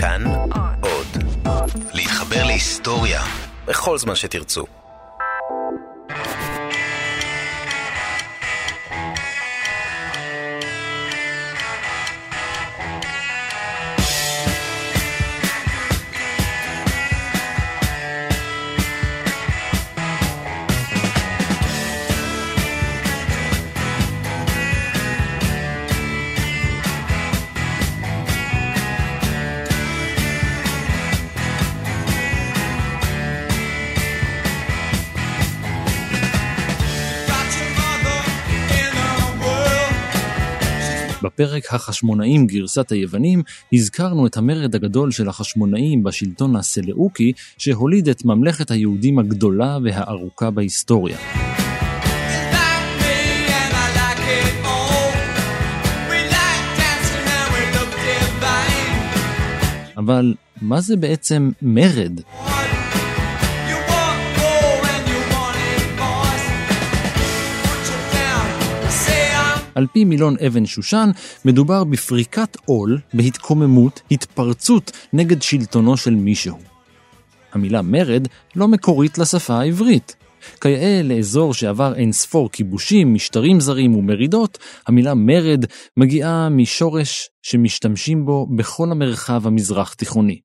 כאן עוד. להתחבר להיסטוריה בכל זמן שתרצו. בפרק החשמונאים גרסת היוונים הזכרנו את המרד הגדול של החשמונאים בשלטון הסלאוקי שהוליד את ממלכת היהודים הגדולה והארוכה בהיסטוריה. אבל מה זה בעצם מרד? על פי מילון אבן שושן, מדובר בפריקת עול, בהתקוממות, התפרצות נגד שלטונו של מישהו. המילה מרד לא מקורית לשפה העברית. כיאה לאזור שעבר אין ספור כיבושים, משטרים זרים ומרידות, המילה מרד מגיעה משורש שמשתמשים בו בכל המרחב המזרח תיכוני.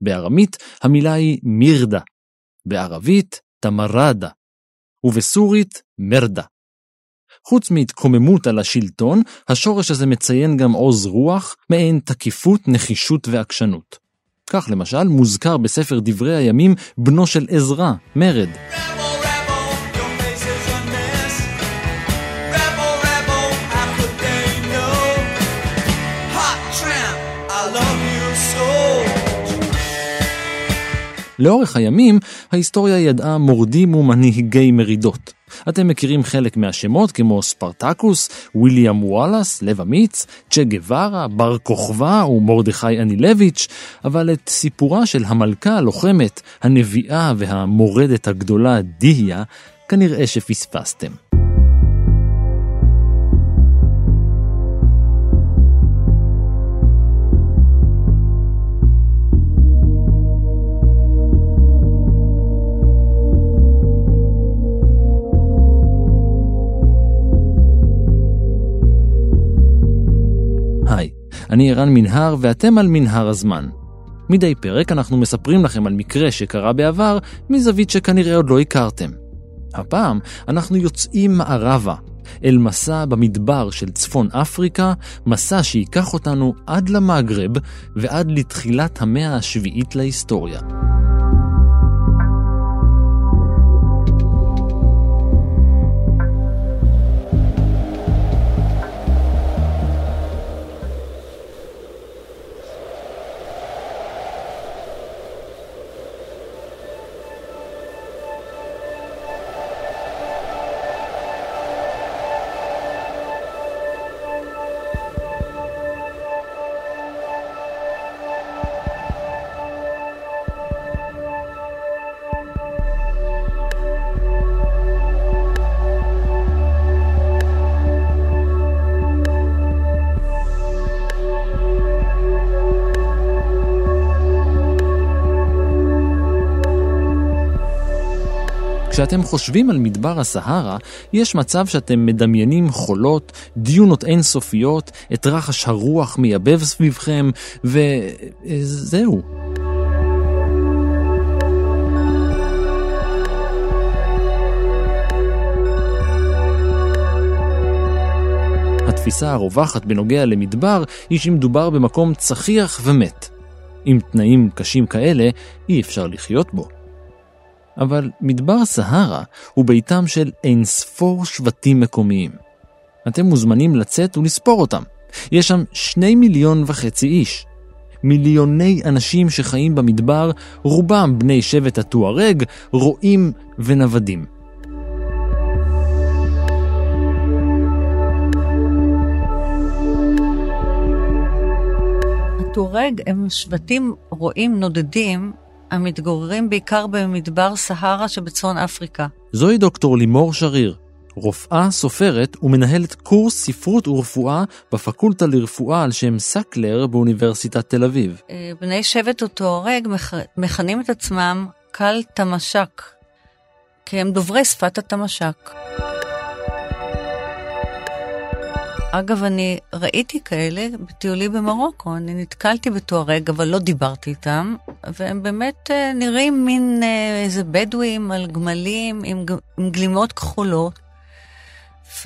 בארמית המילה היא מירדה, בערבית תמרדה, ובסורית מרדה. חוץ מהתקוממות על השלטון, השורש הזה מציין גם עוז רוח, מעין תקיפות, נחישות ועקשנות. כך למשל מוזכר בספר דברי הימים בנו של עזרא, מרד. לאורך הימים, ההיסטוריה ידעה מורדים ומנהיגי מרידות. אתם מכירים חלק מהשמות כמו ספרטקוס, ויליאם וואלאס, לב אמיץ, צ'ה גווארה, בר כוכבא ומרדכי אנילביץ', אבל את סיפורה של המלכה הלוחמת, הנביאה והמורדת הגדולה דיה, כנראה שפספסתם. אני ערן מנהר ואתם על מנהר הזמן. מדי פרק אנחנו מספרים לכם על מקרה שקרה בעבר מזווית שכנראה עוד לא הכרתם. הפעם אנחנו יוצאים מערבה, אל מסע במדבר של צפון אפריקה, מסע שייקח אותנו עד למגרב ועד לתחילת המאה השביעית להיסטוריה. כשאתם חושבים על מדבר הסהרה, יש מצב שאתם מדמיינים חולות, דיונות אינסופיות, את רחש הרוח מייבב סביבכם, וזהו. התפיסה הרווחת בנוגע למדבר היא שמדובר במקום צחיח ומת. עם תנאים קשים כאלה, אי אפשר לחיות בו. אבל מדבר סהרה הוא ביתם של אינספור שבטים מקומיים. אתם מוזמנים לצאת ולספור אותם. יש שם שני מיליון וחצי איש. מיליוני אנשים שחיים במדבר, רובם בני שבט הטוארג, רועים ונוודים. הטוארג הם שבטים רועים נודדים המתגוררים בעיקר במדבר סהרה שבצפון אפריקה. זוהי דוקטור לימור שריר, רופאה, סופרת ומנהלת קורס ספרות ורפואה בפקולטה לרפואה על שם סקלר באוניברסיטת תל אביב. אה, בני שבט הטוארג מכנים את עצמם קל תמש"ק, כי הם דוברי שפת התמש"ק. אגב, אני ראיתי כאלה בטיולי במרוקו, אני נתקלתי בטוארג, אבל לא דיברתי איתם, והם באמת אה, נראים מין אה, איזה בדואים על גמלים עם, עם גלימות כחולות,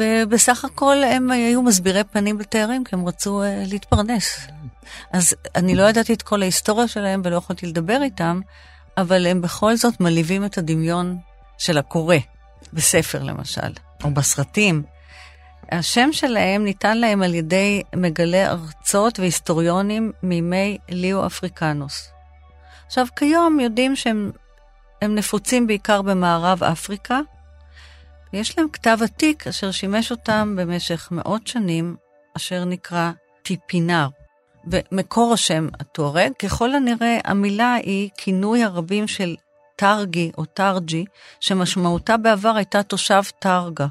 ובסך הכל הם היו מסבירי פנים לתיירים, כי הם רצו אה, להתפרנס. אז אני לא ידעתי את כל ההיסטוריה שלהם ולא יכולתי לדבר איתם, אבל הם בכל זאת מלהיבים את הדמיון של הקורא, בספר למשל, או בסרטים. השם שלהם ניתן להם על ידי מגלי ארצות והיסטוריונים מימי ליאו אפריקנוס. עכשיו, כיום יודעים שהם נפוצים בעיקר במערב אפריקה, ויש להם כתב עתיק אשר שימש אותם במשך מאות שנים, אשר נקרא טיפינר. ומקור השם הטוארג, ככל הנראה המילה היא כינוי הרבים של טרגי או טרג'י, שמשמעותה בעבר הייתה תושב טרגה.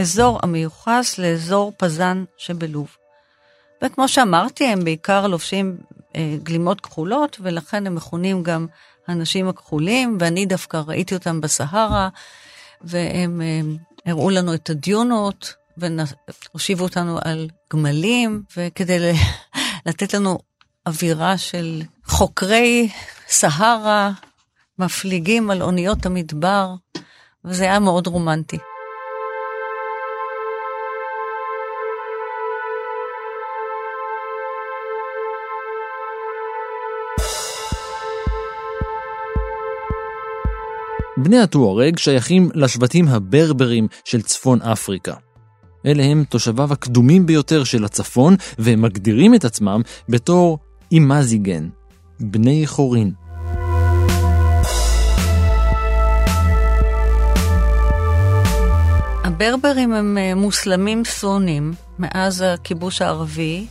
אזור המיוחס לאזור פזן שבלוב. וכמו שאמרתי, הם בעיקר לובשים אה, גלימות כחולות, ולכן הם מכונים גם האנשים הכחולים, ואני דווקא ראיתי אותם בסהרה, והם אה, הראו לנו את הדיונות, והושיבו אותנו על גמלים, וכדי לתת לנו אווירה של חוקרי סהרה, מפליגים על אוניות המדבר, וזה היה מאוד רומנטי. בני הטוארג שייכים לשבטים הברברים של צפון אפריקה. אלה הם תושביו הקדומים ביותר של הצפון, והם מגדירים את עצמם בתור אימזיגן, בני חורין. הברברים הם אה, מוסלמים סונים מאז הכיבוש הערבי.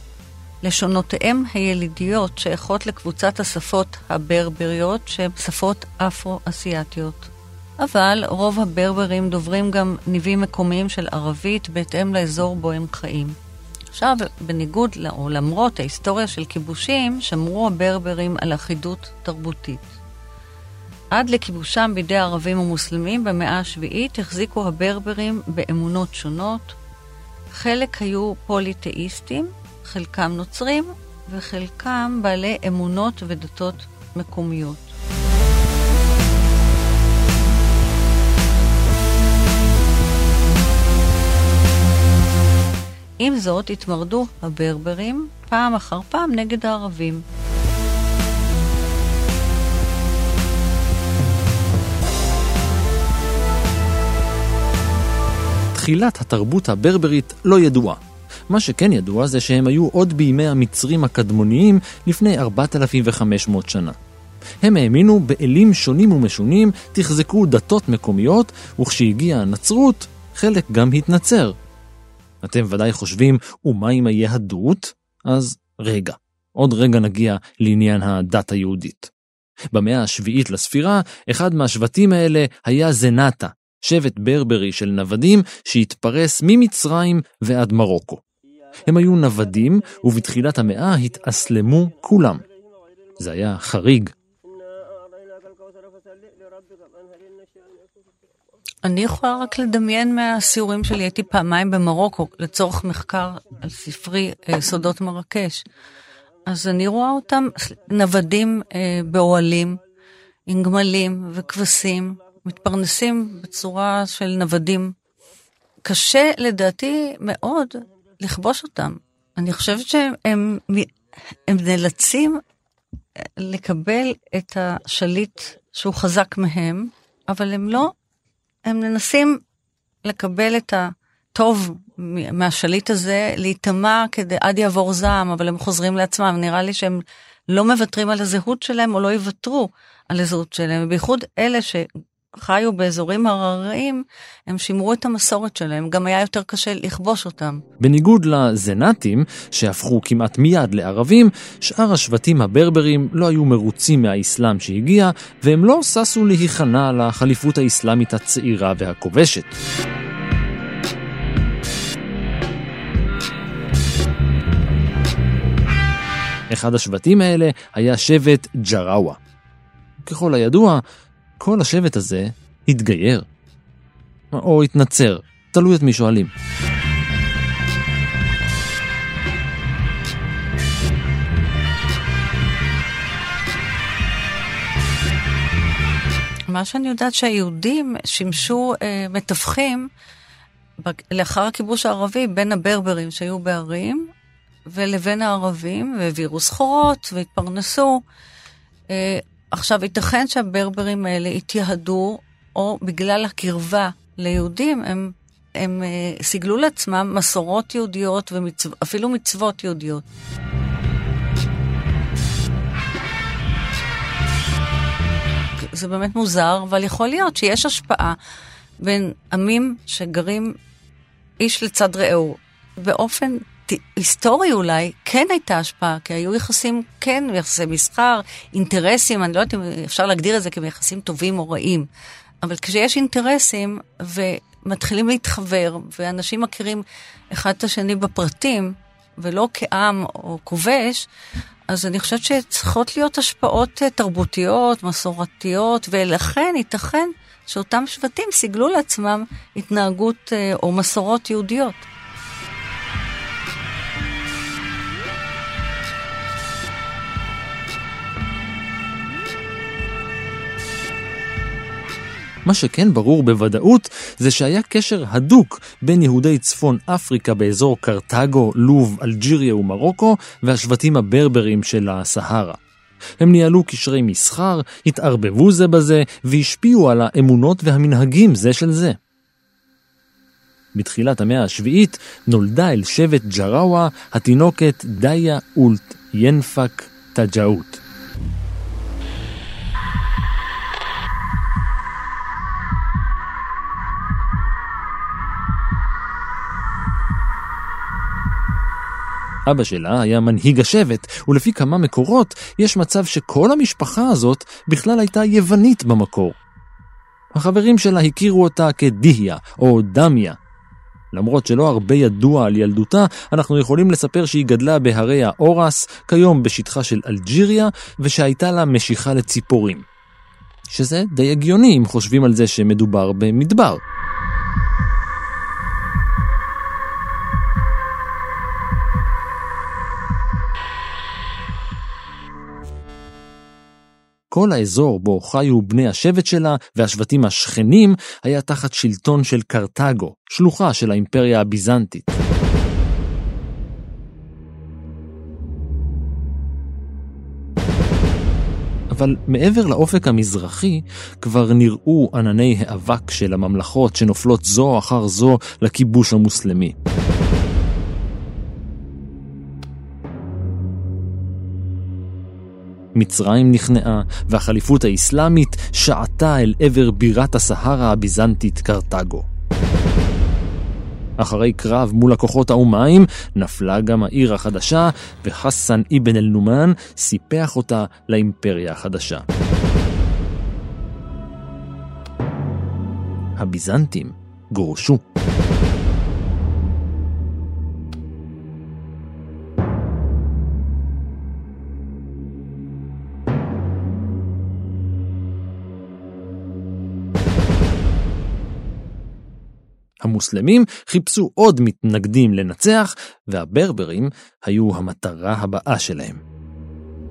לשונותיהם הילידיות שייכות לקבוצת השפות הברבריות שהן שפות אפרו-אסיאתיות. אבל רוב הברברים דוברים גם ניבים מקומיים של ערבית בהתאם לאזור בו הם חיים. עכשיו, בניגוד או למרות ההיסטוריה של כיבושים, שמרו הברברים על אחידות תרבותית. עד לכיבושם בידי ערבים ומוסלמים במאה השביעית החזיקו הברברים באמונות שונות. חלק היו פוליתאיסטים, חלקם נוצרים וחלקם בעלי אמונות ודתות מקומיות. עם זאת, התמרדו הברברים פעם אחר פעם נגד הערבים. תחילת התרבות הברברית לא ידועה. מה שכן ידוע זה שהם היו עוד בימי המצרים הקדמוניים לפני 4,500 שנה. הם האמינו באלים שונים ומשונים, תחזקו דתות מקומיות, וכשהגיעה הנצרות, חלק גם התנצר, אתם ודאי חושבים, ומה עם היהדות? אז רגע, עוד רגע נגיע לעניין הדת היהודית. במאה השביעית לספירה, אחד מהשבטים האלה היה זנטה, שבט ברברי של נוודים שהתפרס ממצרים ועד מרוקו. הם היו נוודים, ובתחילת המאה התאסלמו כולם. זה היה חריג אני יכולה רק לדמיין מהסיורים שלי, הייתי פעמיים במרוקו לצורך מחקר על ספרי אה, סודות מרקש. אז אני רואה אותם נוודים אה, באוהלים, עם גמלים וכבשים, מתפרנסים בצורה של נוודים. קשה לדעתי מאוד לכבוש אותם. אני חושבת שהם הם, הם נאלצים אה, לקבל את השליט שהוא חזק מהם, אבל הם לא הם מנסים לקבל את הטוב מהשליט הזה, להיטמע כדי עד יעבור זעם, אבל הם חוזרים לעצמם. נראה לי שהם לא מוותרים על הזהות שלהם או לא יוותרו על הזהות שלהם, בייחוד אלה חיו באזורים הרריים, הם שימרו את המסורת שלהם, גם היה יותר קשה לכבוש אותם. בניגוד לזנאטים, שהפכו כמעט מיד לערבים, שאר השבטים הברברים לא היו מרוצים מהאסלאם שהגיע, והם לא ששו להיכנע לחליפות האסלאמית הצעירה והכובשת. אחד השבטים האלה היה שבט ג'ראווה. ככל הידוע, כל השבט הזה התגייר. או התנצר, תלוי את מי שואלים. מה שאני יודעת שהיהודים שימשו אה, מתווכים לאחר הכיבוש הערבי בין הברברים שהיו בערים ולבין הערבים, והעבירו סחורות והתפרנסו. אה, עכשיו, ייתכן שהברברים האלה התייהדו, או בגלל הקרבה ליהודים, הם, הם אה, סיגלו לעצמם מסורות יהודיות ואפילו מצוות יהודיות. זה באמת מוזר, אבל יכול להיות שיש השפעה בין עמים שגרים איש לצד רעהו. באופן היסטורי אולי, כן הייתה השפעה, כי היו יחסים, כן, יחסי מסחר, אינטרסים, אני לא יודעת אם אפשר להגדיר את זה כיחסים טובים או רעים, אבל כשיש אינטרסים ומתחילים להתחבר, ואנשים מכירים אחד את השני בפרטים, ולא כעם או כובש, אז אני חושבת שצריכות להיות השפעות אה, תרבותיות, מסורתיות, ולכן ייתכן שאותם שבטים סיגלו לעצמם התנהגות אה, או מסורות יהודיות. מה שכן ברור בוודאות זה שהיה קשר הדוק בין יהודי צפון אפריקה באזור קרתגו, לוב, אלג'יריה ומרוקו והשבטים הברברים של הסהרה. הם ניהלו קשרי מסחר, התערבבו זה בזה והשפיעו על האמונות והמנהגים זה של זה. בתחילת המאה השביעית נולדה אל שבט ג'ראווה התינוקת דיה אולט ינפק תג'אות. אבא שלה היה מנהיג השבט, ולפי כמה מקורות, יש מצב שכל המשפחה הזאת בכלל הייתה יוונית במקור. החברים שלה הכירו אותה כדהיה או דמיה. למרות שלא הרבה ידוע על ילדותה, אנחנו יכולים לספר שהיא גדלה בהרי האורס, כיום בשטחה של אלג'יריה, ושהייתה לה משיכה לציפורים. שזה די הגיוני אם חושבים על זה שמדובר במדבר. כל האזור בו חיו בני השבט שלה והשבטים השכנים היה תחת שלטון של קרתגו, שלוחה של האימפריה הביזנטית. אבל מעבר לאופק המזרחי כבר נראו ענני האבק של הממלכות שנופלות זו אחר זו לכיבוש המוסלמי. מצרים נכנעה, והחליפות האסלאמית שעטה אל עבר בירת הסהרה הביזנטית קרתגו. אחרי קרב מול הכוחות האומיים, נפלה גם העיר החדשה, וחסן אבן אל-נומן סיפח אותה לאימפריה החדשה. הביזנטים גורשו. המוסלמים חיפשו עוד מתנגדים לנצח, והברברים היו המטרה הבאה שלהם.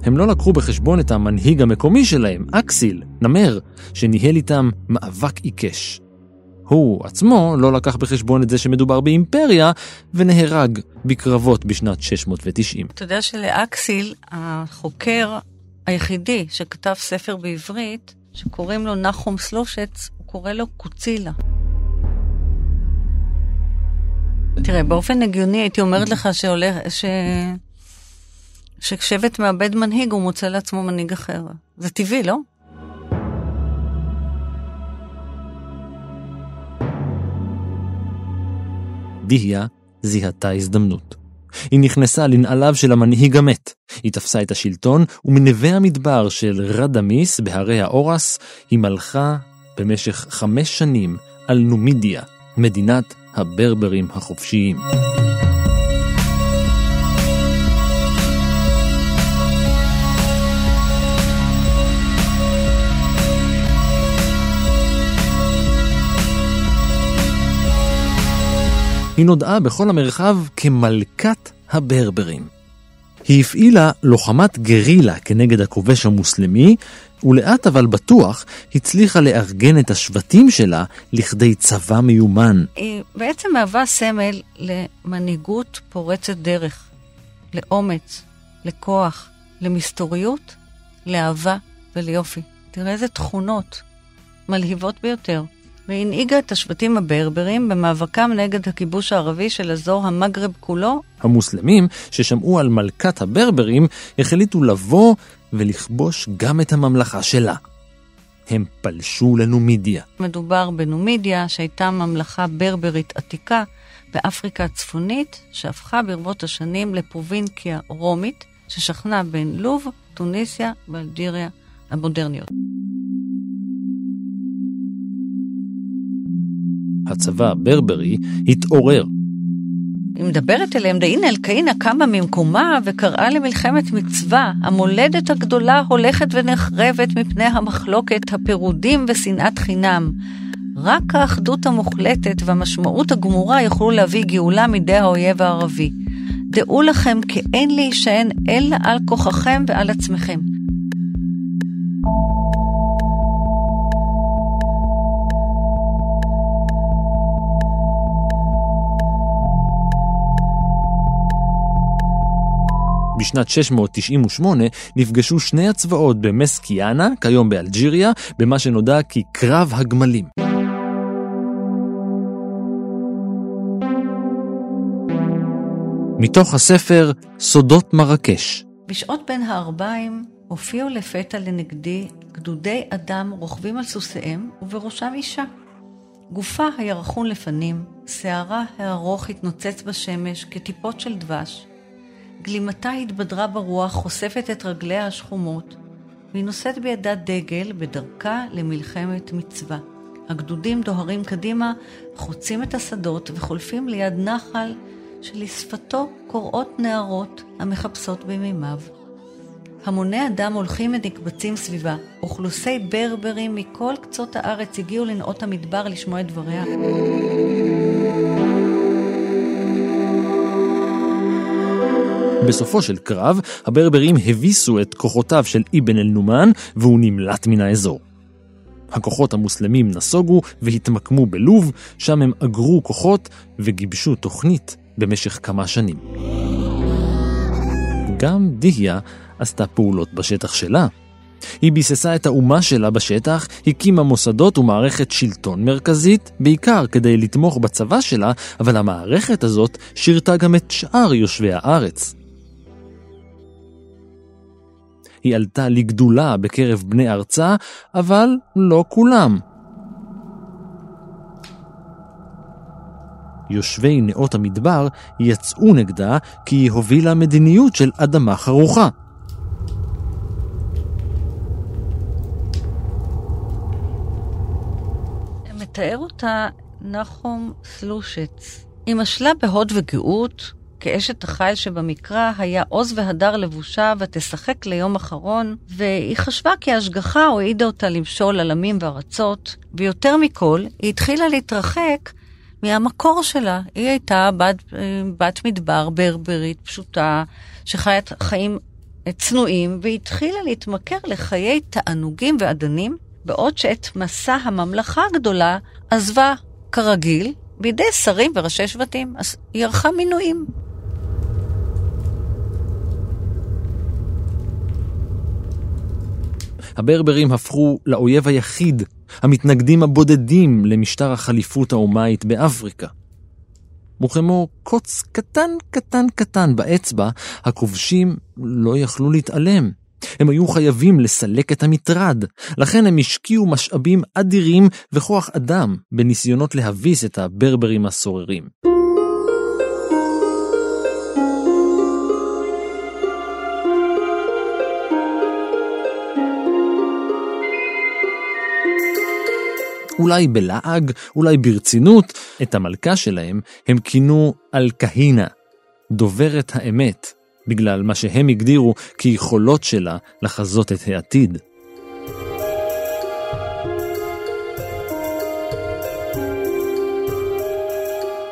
הם לא לקחו בחשבון את המנהיג המקומי שלהם, אקסיל, נמר, שניהל איתם מאבק עיקש. הוא עצמו לא לקח בחשבון את זה שמדובר באימפריה, ונהרג בקרבות בשנת 690. אתה יודע שלאקסיל, החוקר היחידי שכתב ספר בעברית, שקוראים לו נחום סלושץ, הוא קורא לו קוצילה. תראה, באופן הגיוני הייתי אומרת לך שהולך, ש... ששבט מאבד מנהיג, הוא מוצא לעצמו מנהיג אחר. זה טבעי, לא? דהיה זיהתה הזדמנות. היא נכנסה לנעליו של המנהיג המת. היא תפסה את השלטון, ומנווה המדבר של רדמיס בהרי האורס, היא מלכה במשך חמש שנים על נומידיה, מדינת הברברים החופשיים. היא נודעה בכל המרחב כמלכת הברברים. היא הפעילה לוחמת גרילה כנגד הכובש המוסלמי, ולאט אבל בטוח הצליחה לארגן את השבטים שלה לכדי צבא מיומן. היא בעצם מהווה סמל למנהיגות פורצת דרך, לאומץ, לכוח, למסתוריות, לאהבה וליופי. תראה איזה תכונות מלהיבות ביותר. והנהיגה את השבטים הברברים במאבקם נגד הכיבוש הערבי של אזור המגרב כולו. המוסלמים, ששמעו על מלכת הברברים, החליטו לבוא ולכבוש גם את הממלכה שלה. הם פלשו לנומידיה. מדובר בנומידיה, שהייתה ממלכה ברברית עתיקה באפריקה הצפונית, שהפכה ברבות השנים לפרובינקיה רומית, ששכנה בין לוב, טוניסיה ואלג'יריה המודרניות. הצבא הברברי התעורר. היא מדברת אליהם, דאין אלקאינה קמה ממקומה וקראה למלחמת מצווה. המולדת הגדולה הולכת ונחרבת מפני המחלוקת, הפירודים ושנאת חינם. רק האחדות המוחלטת והמשמעות הגמורה יוכלו להביא גאולה מידי האויב הערבי. דעו לכם כי אין להישען אלא על כוחכם ועל עצמכם. בשנת 698 נפגשו שני הצבאות במסקיאנה, כיום באלג'יריה, במה שנודע כקרב הגמלים. מתוך הספר סודות מרקש. בשעות בין הערביים הופיעו לפתע לנגדי גדודי אדם רוכבים על סוסיהם, ובראשם אישה. גופה היה רכון לפנים, שערה הארוך התנוצץ בשמש כטיפות של דבש, גלימתה התבדרה ברוח, חושפת את רגליה השחומות, והיא נושאת בידה דגל בדרכה למלחמת מצווה. הגדודים דוהרים קדימה, חוצים את השדות וחולפים ליד נחל שלשפתו קוראות נערות המחפשות במימיו. המוני אדם הולכים ונקבצים סביבה. אוכלוסי ברברים מכל קצות הארץ הגיעו לנאות המדבר לשמוע את דבריה. בסופו של קרב, הברברים הביסו את כוחותיו של אבן אל-נומן והוא נמלט מן האזור. הכוחות המוסלמים נסוגו והתמקמו בלוב, שם הם אגרו כוחות וגיבשו תוכנית במשך כמה שנים. גם דהיה עשתה פעולות בשטח שלה. היא ביססה את האומה שלה בשטח, הקימה מוסדות ומערכת שלטון מרכזית, בעיקר כדי לתמוך בצבא שלה, אבל המערכת הזאת שירתה גם את שאר יושבי הארץ. היא עלתה לגדולה בקרב בני ארצה, אבל לא כולם. יושבי נאות המדבר יצאו נגדה כי היא הובילה מדיניות של אדמה חרוכה. מתאר אותה נחום סלושץ. היא משלה בהוד וגאות, כאשת החיל שבמקרא היה עוז והדר לבושה ותשחק ליום אחרון, והיא חשבה כי ההשגחה הועידה אותה למשול על עמים וארצות, ויותר מכל, היא התחילה להתרחק מהמקור שלה. היא הייתה בת, בת מדבר ברברית פשוטה, שחיית חיים צנועים, והיא התחילה להתמכר לחיי תענוגים ואדנים, בעוד שאת מסע הממלכה הגדולה עזבה כרגיל בידי שרים וראשי שבטים. אז היא ערכה מינויים. הברברים הפכו לאויב היחיד, המתנגדים הבודדים למשטר החליפות האומאית באפריקה. וכמו קוץ קטן קטן קטן באצבע, הכובשים לא יכלו להתעלם. הם היו חייבים לסלק את המטרד, לכן הם השקיעו משאבים אדירים וכוח אדם בניסיונות להביס את הברברים הסוררים. אולי בלעג, אולי ברצינות, את המלכה שלהם הם כינו אלקהינה, דוברת האמת, בגלל מה שהם הגדירו כיכולות שלה לחזות את העתיד.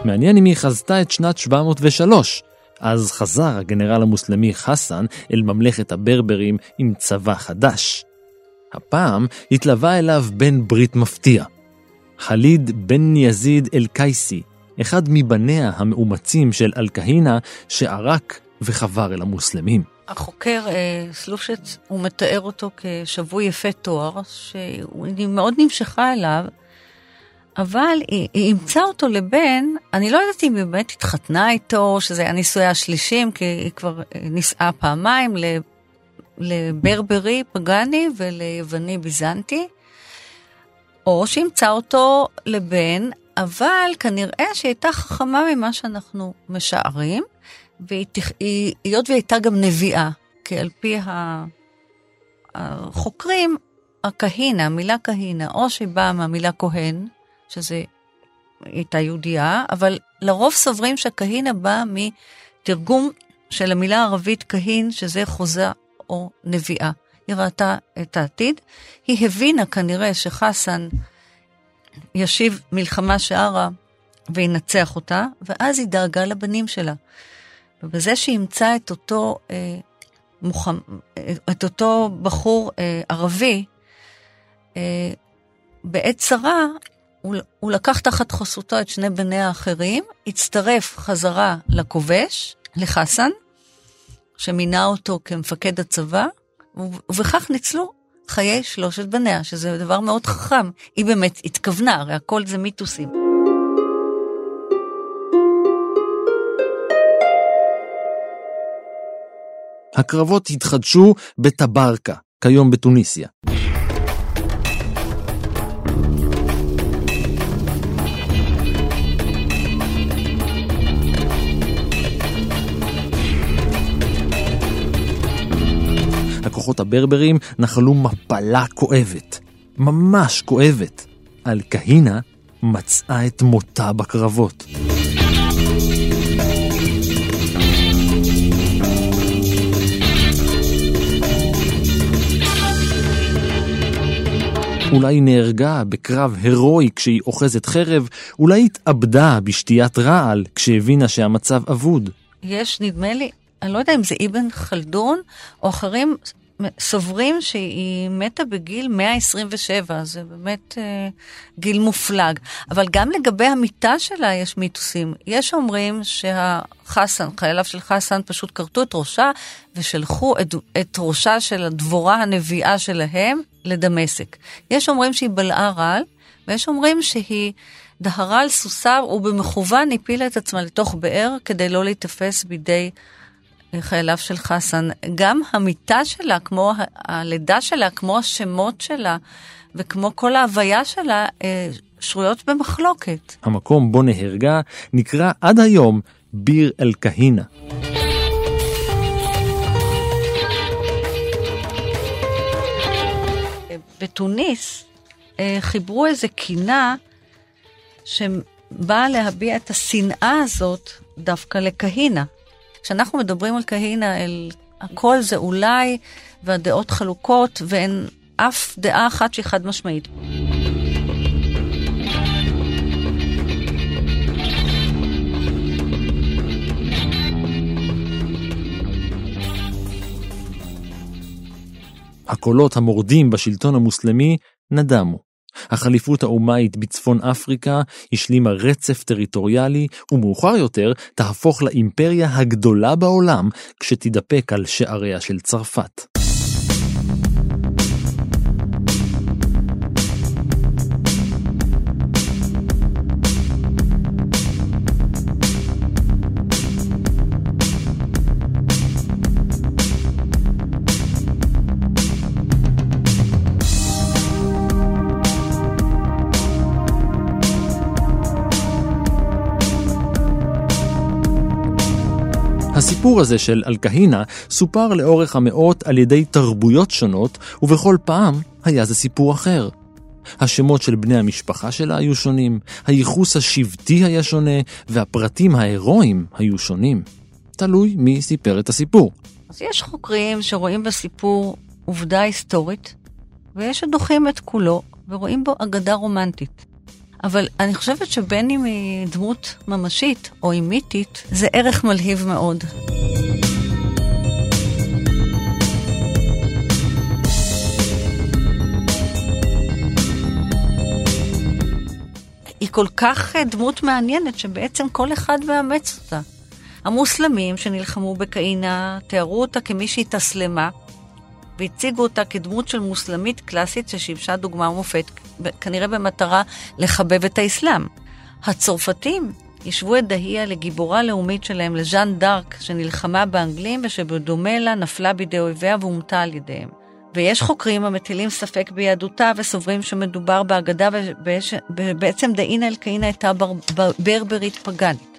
מעניין אם היא חזתה את שנת 703. אז חזר הגנרל המוסלמי חסן אל ממלכת הברברים עם צבא חדש. הפעם התלווה אליו בן ברית מפתיע. חליד בן יזיד אל-קייסי, אחד מבניה המאומצים של אל-כהינה, שערק וחבר אל המוסלמים. החוקר אה, סלושץ, הוא מתאר אותו כשבוי יפה תואר, שהיא מאוד נמשכה אליו, אבל היא, היא אימצה אותו לבן, אני לא יודעת אם היא באמת התחתנה איתו, שזה היה נישואי השלישים, כי היא כבר אה, נישאה פעמיים לברברי פגאני וליווני ביזנטי, או שאימצה אותו לבן, אבל כנראה שהיא הייתה חכמה ממה שאנחנו משערים, והיות והיא הייתה גם נביאה, כי על פי החוקרים, הכהינה, המילה כהינה, או שהיא באה מהמילה כהן, שזה הייתה יהודייה, אבל לרוב סוברים שהכהינה באה מתרגום של המילה הערבית כהין, שזה חוזה או נביאה. היא ראתה את העתיד. היא הבינה כנראה שחסן ישיב מלחמה שערה וינצח אותה, ואז היא דאגה לבנים שלה. ובזה שהיא אימצה את אותו, אה, מוחמ... את אותו בחור אה, ערבי, אה, בעת צרה, הוא, הוא לקח תחת חסותו את שני בניה האחרים, הצטרף חזרה לכובש, לחסן, שמינה אותו כמפקד הצבא, ובכך ניצלו חיי שלושת בניה, שזה דבר מאוד חכם. היא באמת התכוונה, הרי הכל זה מיתוסים. הקרבות התחדשו בטברקה, כיום בתוניסיה. הכוחות הברברים נחלו מפלה כואבת, ממש כואבת. על כהינה מצאה את מותה בקרבות. אולי נהרגה בקרב הירואי כשהיא אוחזת חרב, אולי התאבדה בשתיית רעל כשהבינה שהמצב אבוד. יש, נדמה לי, אני לא יודע אם זה אבן חלדון או אחרים סוברים שהיא מתה בגיל 127, זה באמת אה, גיל מופלג. אבל גם לגבי המיטה שלה יש מיתוסים. יש אומרים שהחסן, חייליו של חסן פשוט כרתו את ראשה ושלחו את, את ראשה של הדבורה הנביאה שלהם לדמשק. יש אומרים שהיא בלעה רעל, ויש אומרים שהיא דהרה על סוסה ובמכוון הפילה את עצמה לתוך באר כדי לא להיתפס בידי חייליו של חסן, גם המיטה שלה, כמו הלידה שלה, כמו השמות שלה, וכמו כל ההוויה שלה, אה, שרויות במחלוקת. המקום בו נהרגה נקרא עד היום ביר אל-כהינה. בתוניס אה, חיברו איזה קינה שבאה להביע את השנאה הזאת דווקא לכהינה. כשאנחנו מדברים על כהינה, אל הכל זה אולי, והדעות חלוקות, ואין אף דעה אחת שהיא חד משמעית. הקולות המורדים בשלטון המוסלמי נדמו. החליפות האומאית בצפון אפריקה השלימה רצף טריטוריאלי, ומאוחר יותר תהפוך לאימפריה הגדולה בעולם כשתידפק על שעריה של צרפת. הסיפור הזה של אלקהינה סופר לאורך המאות על ידי תרבויות שונות, ובכל פעם היה זה סיפור אחר. השמות של בני המשפחה שלה היו שונים, הייחוס השבטי היה שונה, והפרטים ההירואיים היו שונים. תלוי מי סיפר את הסיפור. אז יש חוקרים שרואים בסיפור עובדה היסטורית, ויש שדוחים את כולו ורואים בו אגדה רומנטית. אבל אני חושבת שבין אם היא דמות ממשית או היא מיתית, זה ערך מלהיב מאוד. היא כל כך אה, דמות מעניינת שבעצם כל אחד מאמץ אותה. המוסלמים שנלחמו בקאינה תיארו אותה כמי שהתאסלמה והציגו אותה כדמות של מוסלמית קלאסית ששימשה דוגמה ומופת, כנראה במטרה לחבב את האסלאם. הצרפתים השוו את דהיה לגיבורה לאומית שלהם, לז'אן דארק, שנלחמה באנגלים ושבדומה לה נפלה בידי אויביה והומתה על ידיהם. ויש חוקרים המטילים ספק ביהדותה וסוברים שמדובר באגדה ובעצם דאינה אל-קאינה הייתה ברברית פגאנית.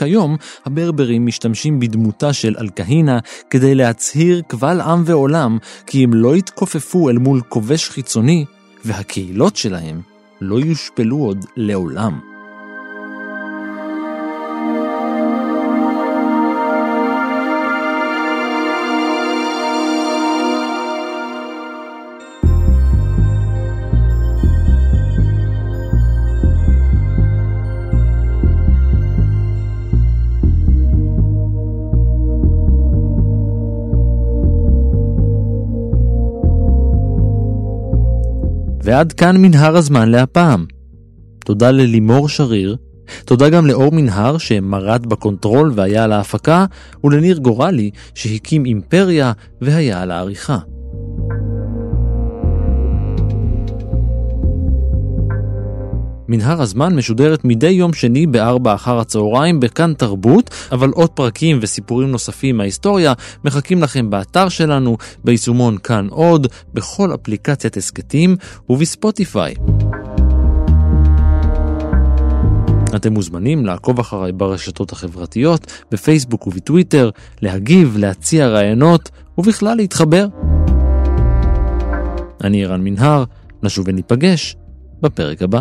כיום הברברים משתמשים בדמותה של אלקהינה כדי להצהיר קבל עם ועולם כי הם לא יתכופפו אל מול כובש חיצוני והקהילות שלהם לא יושפלו עוד לעולם. ועד כאן מנהרת הזמן להפעם. תודה ללימור שריר, תודה גם לאור מנהר שמרד ב control והיה על ההפקה, ולניר גורלי שהקים אימפריה והיה על העריכה. מנהרת הזמן משודרת מדי יום שני בארבע אחר הצהריים בכאן תרבות, אבל עוד פרקים וסיפורים נוספים מההיסטוריה מחכים לכם באתר שלנו, ביישומון כאן עוד, בכל אפליקציית הסכתים ובספוטיפיי. אתם מוזמנים לעקוב אחריי ברשתות החברתיות, בפייסבוק ובטוויטר, להגיב, להציע רעיונות ובכלל להתחבר. אני ערן מנהר, נשוב וניפגש בפרק הבא.